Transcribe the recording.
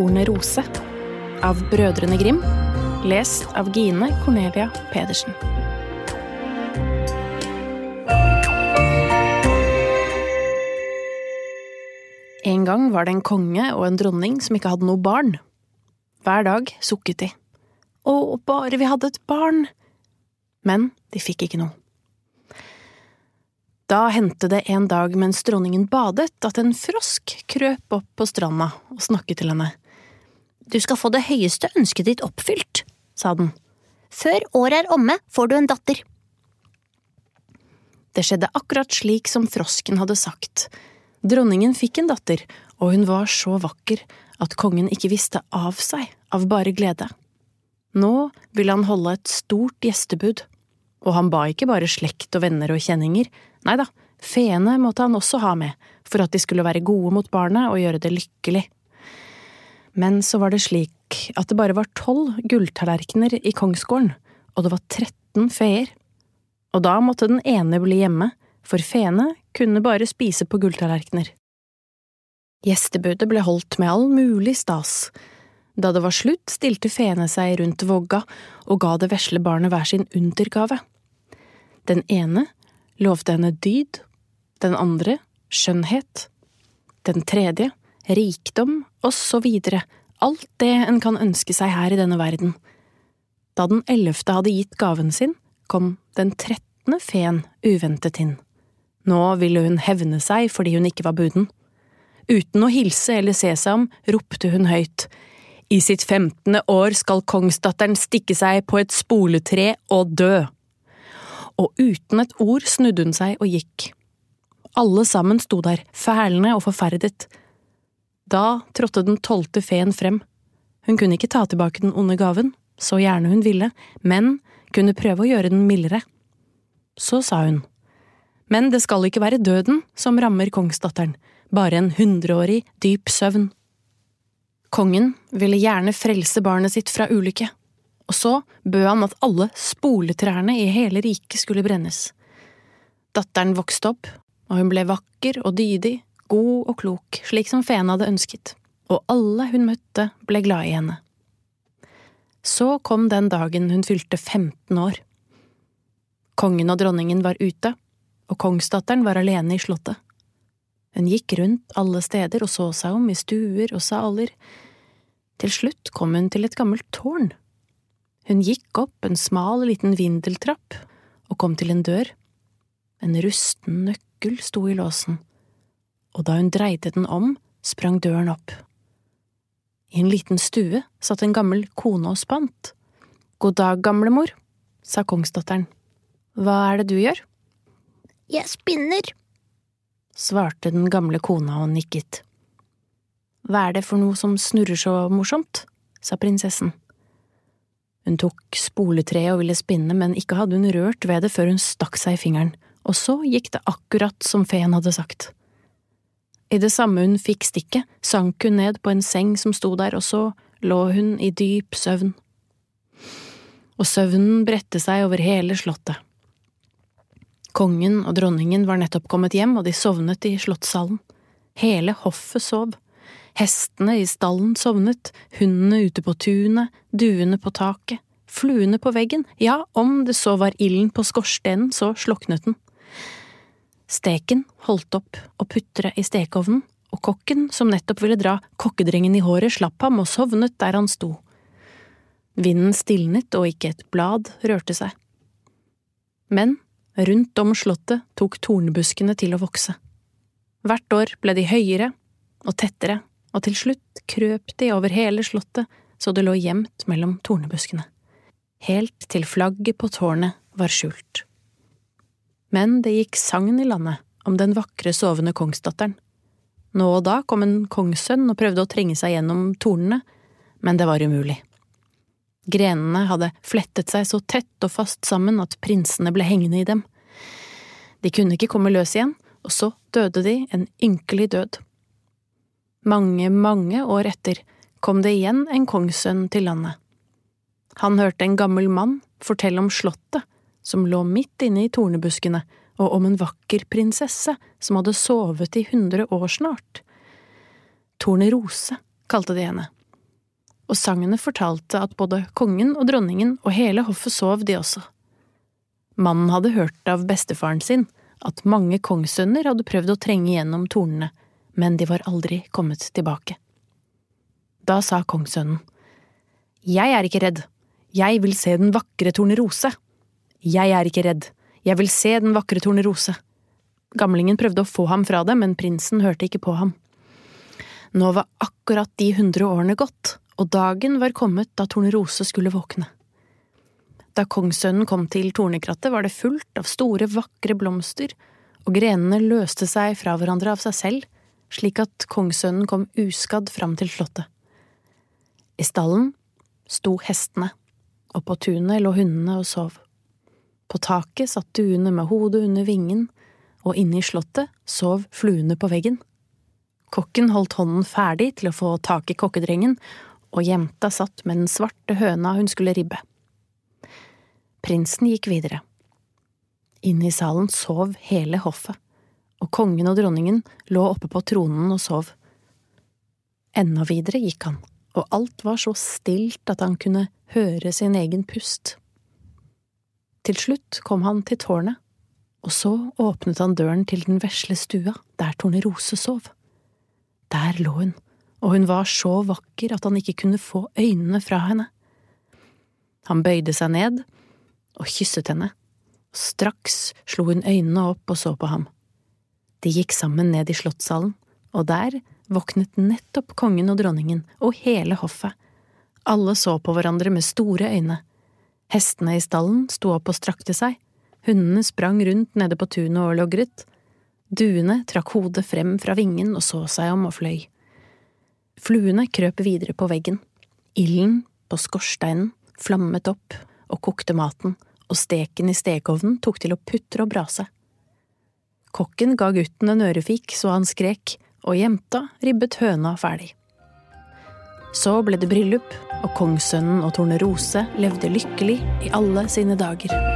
Tornerose av Brødrene Grim, lest av Gine Cornelia Pedersen. En gang var det en konge og en dronning som ikke hadde noe barn. Hver dag sukket de. Å, bare vi hadde et barn! Men de fikk ikke noe. Da hendte det en dag mens dronningen badet, at en frosk krøp opp på stranda og snakket til henne. Du skal få det høyeste ønsket ditt oppfylt, sa den. Før året er omme, får du en datter. Det skjedde akkurat slik som frosken hadde sagt. Dronningen fikk en datter, og hun var så vakker at kongen ikke visste av seg av bare glede. Nå ville han holde et stort gjestebud, og han ba ikke bare slekt og venner og kjenninger, nei da, feene måtte han også ha med, for at de skulle være gode mot barnet og gjøre det lykkelig. Men så var det slik at det bare var tolv gulltallerkener i kongsgården, og det var 13 feer. Og da måtte den ene bli hjemme, for feene kunne bare spise på gulltallerkener. Gjestebudet ble holdt med all mulig stas. Da det var slutt, stilte feene seg rundt vogga og ga det vesle barnet hver sin undergave. Den ene lovte henne dyd, den andre skjønnhet, den tredje rikdom, videre, alt det en kan ønske seg her i denne verden. Da den ellevte hadde gitt gaven sin, kom den trettende feen uventet inn. Nå ville hun hevne seg fordi hun ikke var buden. Uten å hilse eller se seg om, ropte hun høyt. I sitt femtende år skal kongsdatteren stikke seg på et spoletre og dø. Og uten et ord snudde hun seg og gikk. Alle sammen sto der, fælende og forferdet. Da trådte den tolvte feen frem. Hun kunne ikke ta tilbake den onde gaven, så gjerne hun ville, men kunne prøve å gjøre den mildere. Så sa hun. Men det skal ikke være døden som rammer kongsdatteren, bare en hundreårig dyp søvn. Kongen ville gjerne frelse barnet sitt fra ulykke, og så bød han at alle spoletrærne i hele riket skulle brennes. Datteren vokste opp, og hun ble vakker og dydig, god og klok, slik som feen hadde ønsket, og alle hun møtte ble glade i henne. Så kom den dagen hun fylte 15 år. Kongen og dronningen var ute, og kongsdatteren var alene i slottet. Hun gikk rundt alle steder og så seg om i stuer og saler. Til slutt kom hun til et gammelt tårn. Hun gikk opp en smal, liten vindeltrapp og kom til en dør. En rusten nøkkel sto i låsen, og da hun dreide den om, sprang døren opp. I en liten stue satt en gammel kone og spant. God dag, gamlemor, sa kongsdatteren. Hva er det du gjør? Jeg spinner, svarte den gamle kona og nikket. Hva er det for noe som snurrer så morsomt? sa prinsessen. Hun tok spoletreet og ville spinne, men ikke hadde hun rørt ved det før hun stakk seg i fingeren, og så gikk det akkurat som feen hadde sagt. I det samme hun fikk stikket, sank hun ned på en seng som sto der, og så lå hun i dyp søvn. Og søvnen bredte seg over hele slottet. Kongen og dronningen var nettopp kommet hjem, og de sovnet i slottssalen. Hele hoffet sov. Hestene i stallen sovnet, hundene ute på tunet, duene på taket, fluene på veggen, ja, om det så var ilden på skorstenen, så sloknet den. Steken holdt opp å putre i stekeovnen, og kokken som nettopp ville dra kokkedrengen i håret, slapp ham og sovnet der han sto. Vinden stilnet, og ikke et blad rørte seg. Men Rundt om slottet tok tornebuskene til å vokse. Hvert år ble de høyere og tettere, og til slutt krøp de over hele slottet så det lå gjemt mellom tornebuskene, helt til flagget på tårnet var skjult. Men det gikk sagn i landet om den vakre sovende kongsdatteren. Nå og da kom en kongssønn og prøvde å trenge seg gjennom tornene, men det var umulig. Grenene hadde flettet seg så tett og fast sammen at prinsene ble hengende i dem. De kunne ikke komme løs igjen, og så døde de en ynkelig død. Mange, mange år etter kom det igjen en kongssønn til landet. Han hørte en gammel mann fortelle om slottet som lå midt inne i tornebuskene, og om en vakker prinsesse som hadde sovet i hundre år snart. Tornerose kalte de henne og sangene fortalte at både kongen og dronningen og hele hoffet sov, de også. Mannen hadde hørt av bestefaren sin at mange kongssønner hadde prøvd å trenge gjennom tornene, men de var aldri kommet tilbake. Da sa kongssønnen, Jeg er ikke redd, jeg vil se den vakre Tornerose. Jeg er ikke redd, jeg vil se den vakre Tornerose. Gamlingen prøvde å få ham fra det, men prinsen hørte ikke på ham. Nå var akkurat de hundre årene gått, og dagen var kommet da Tornerose skulle våkne. Da kongssønnen kom til tornekrattet, var det fullt av store, vakre blomster, og grenene løste seg fra hverandre av seg selv, slik at kongssønnen kom uskadd fram til slottet. I stallen sto hestene, og på tunet lå hundene og sov. På taket satt duene med hodet under vingen, og inne i slottet sov fluene på veggen. Kokken holdt hånden ferdig til å få tak i kokkedrengen, og jenta satt med den svarte høna hun skulle ribbe. Prinsen gikk videre. Inne i salen sov hele hoffet, og kongen og dronningen lå oppe på tronen og sov. Enda videre gikk han, og alt var så stilt at han kunne høre sin egen pust. Til slutt kom han til tårnet, og så åpnet han døren til den vesle stua der Tornerose sov. Der lå hun, og hun var så vakker at han ikke kunne få øynene fra henne. Han bøyde seg ned og kysset henne. Straks slo hun øynene opp og så på ham. De gikk sammen ned i slottssalen, og der våknet nettopp kongen og dronningen og hele hoffet. Alle så på hverandre med store øyne. Hestene i stallen sto opp og strakte seg, hundene sprang rundt nede på tunet og logret. Duene trakk hodet frem fra vingen og så seg om og fløy. Fluene krøp videre på veggen. Ilden på skorsteinen flammet opp og kokte maten, og steken i stekeovnen tok til å putre og brase. Kokken ga gutten en ørefik så han skrek, og jenta ribbet høna ferdig. Så ble det bryllup, og kongssønnen og Tornerose levde lykkelig i alle sine dager.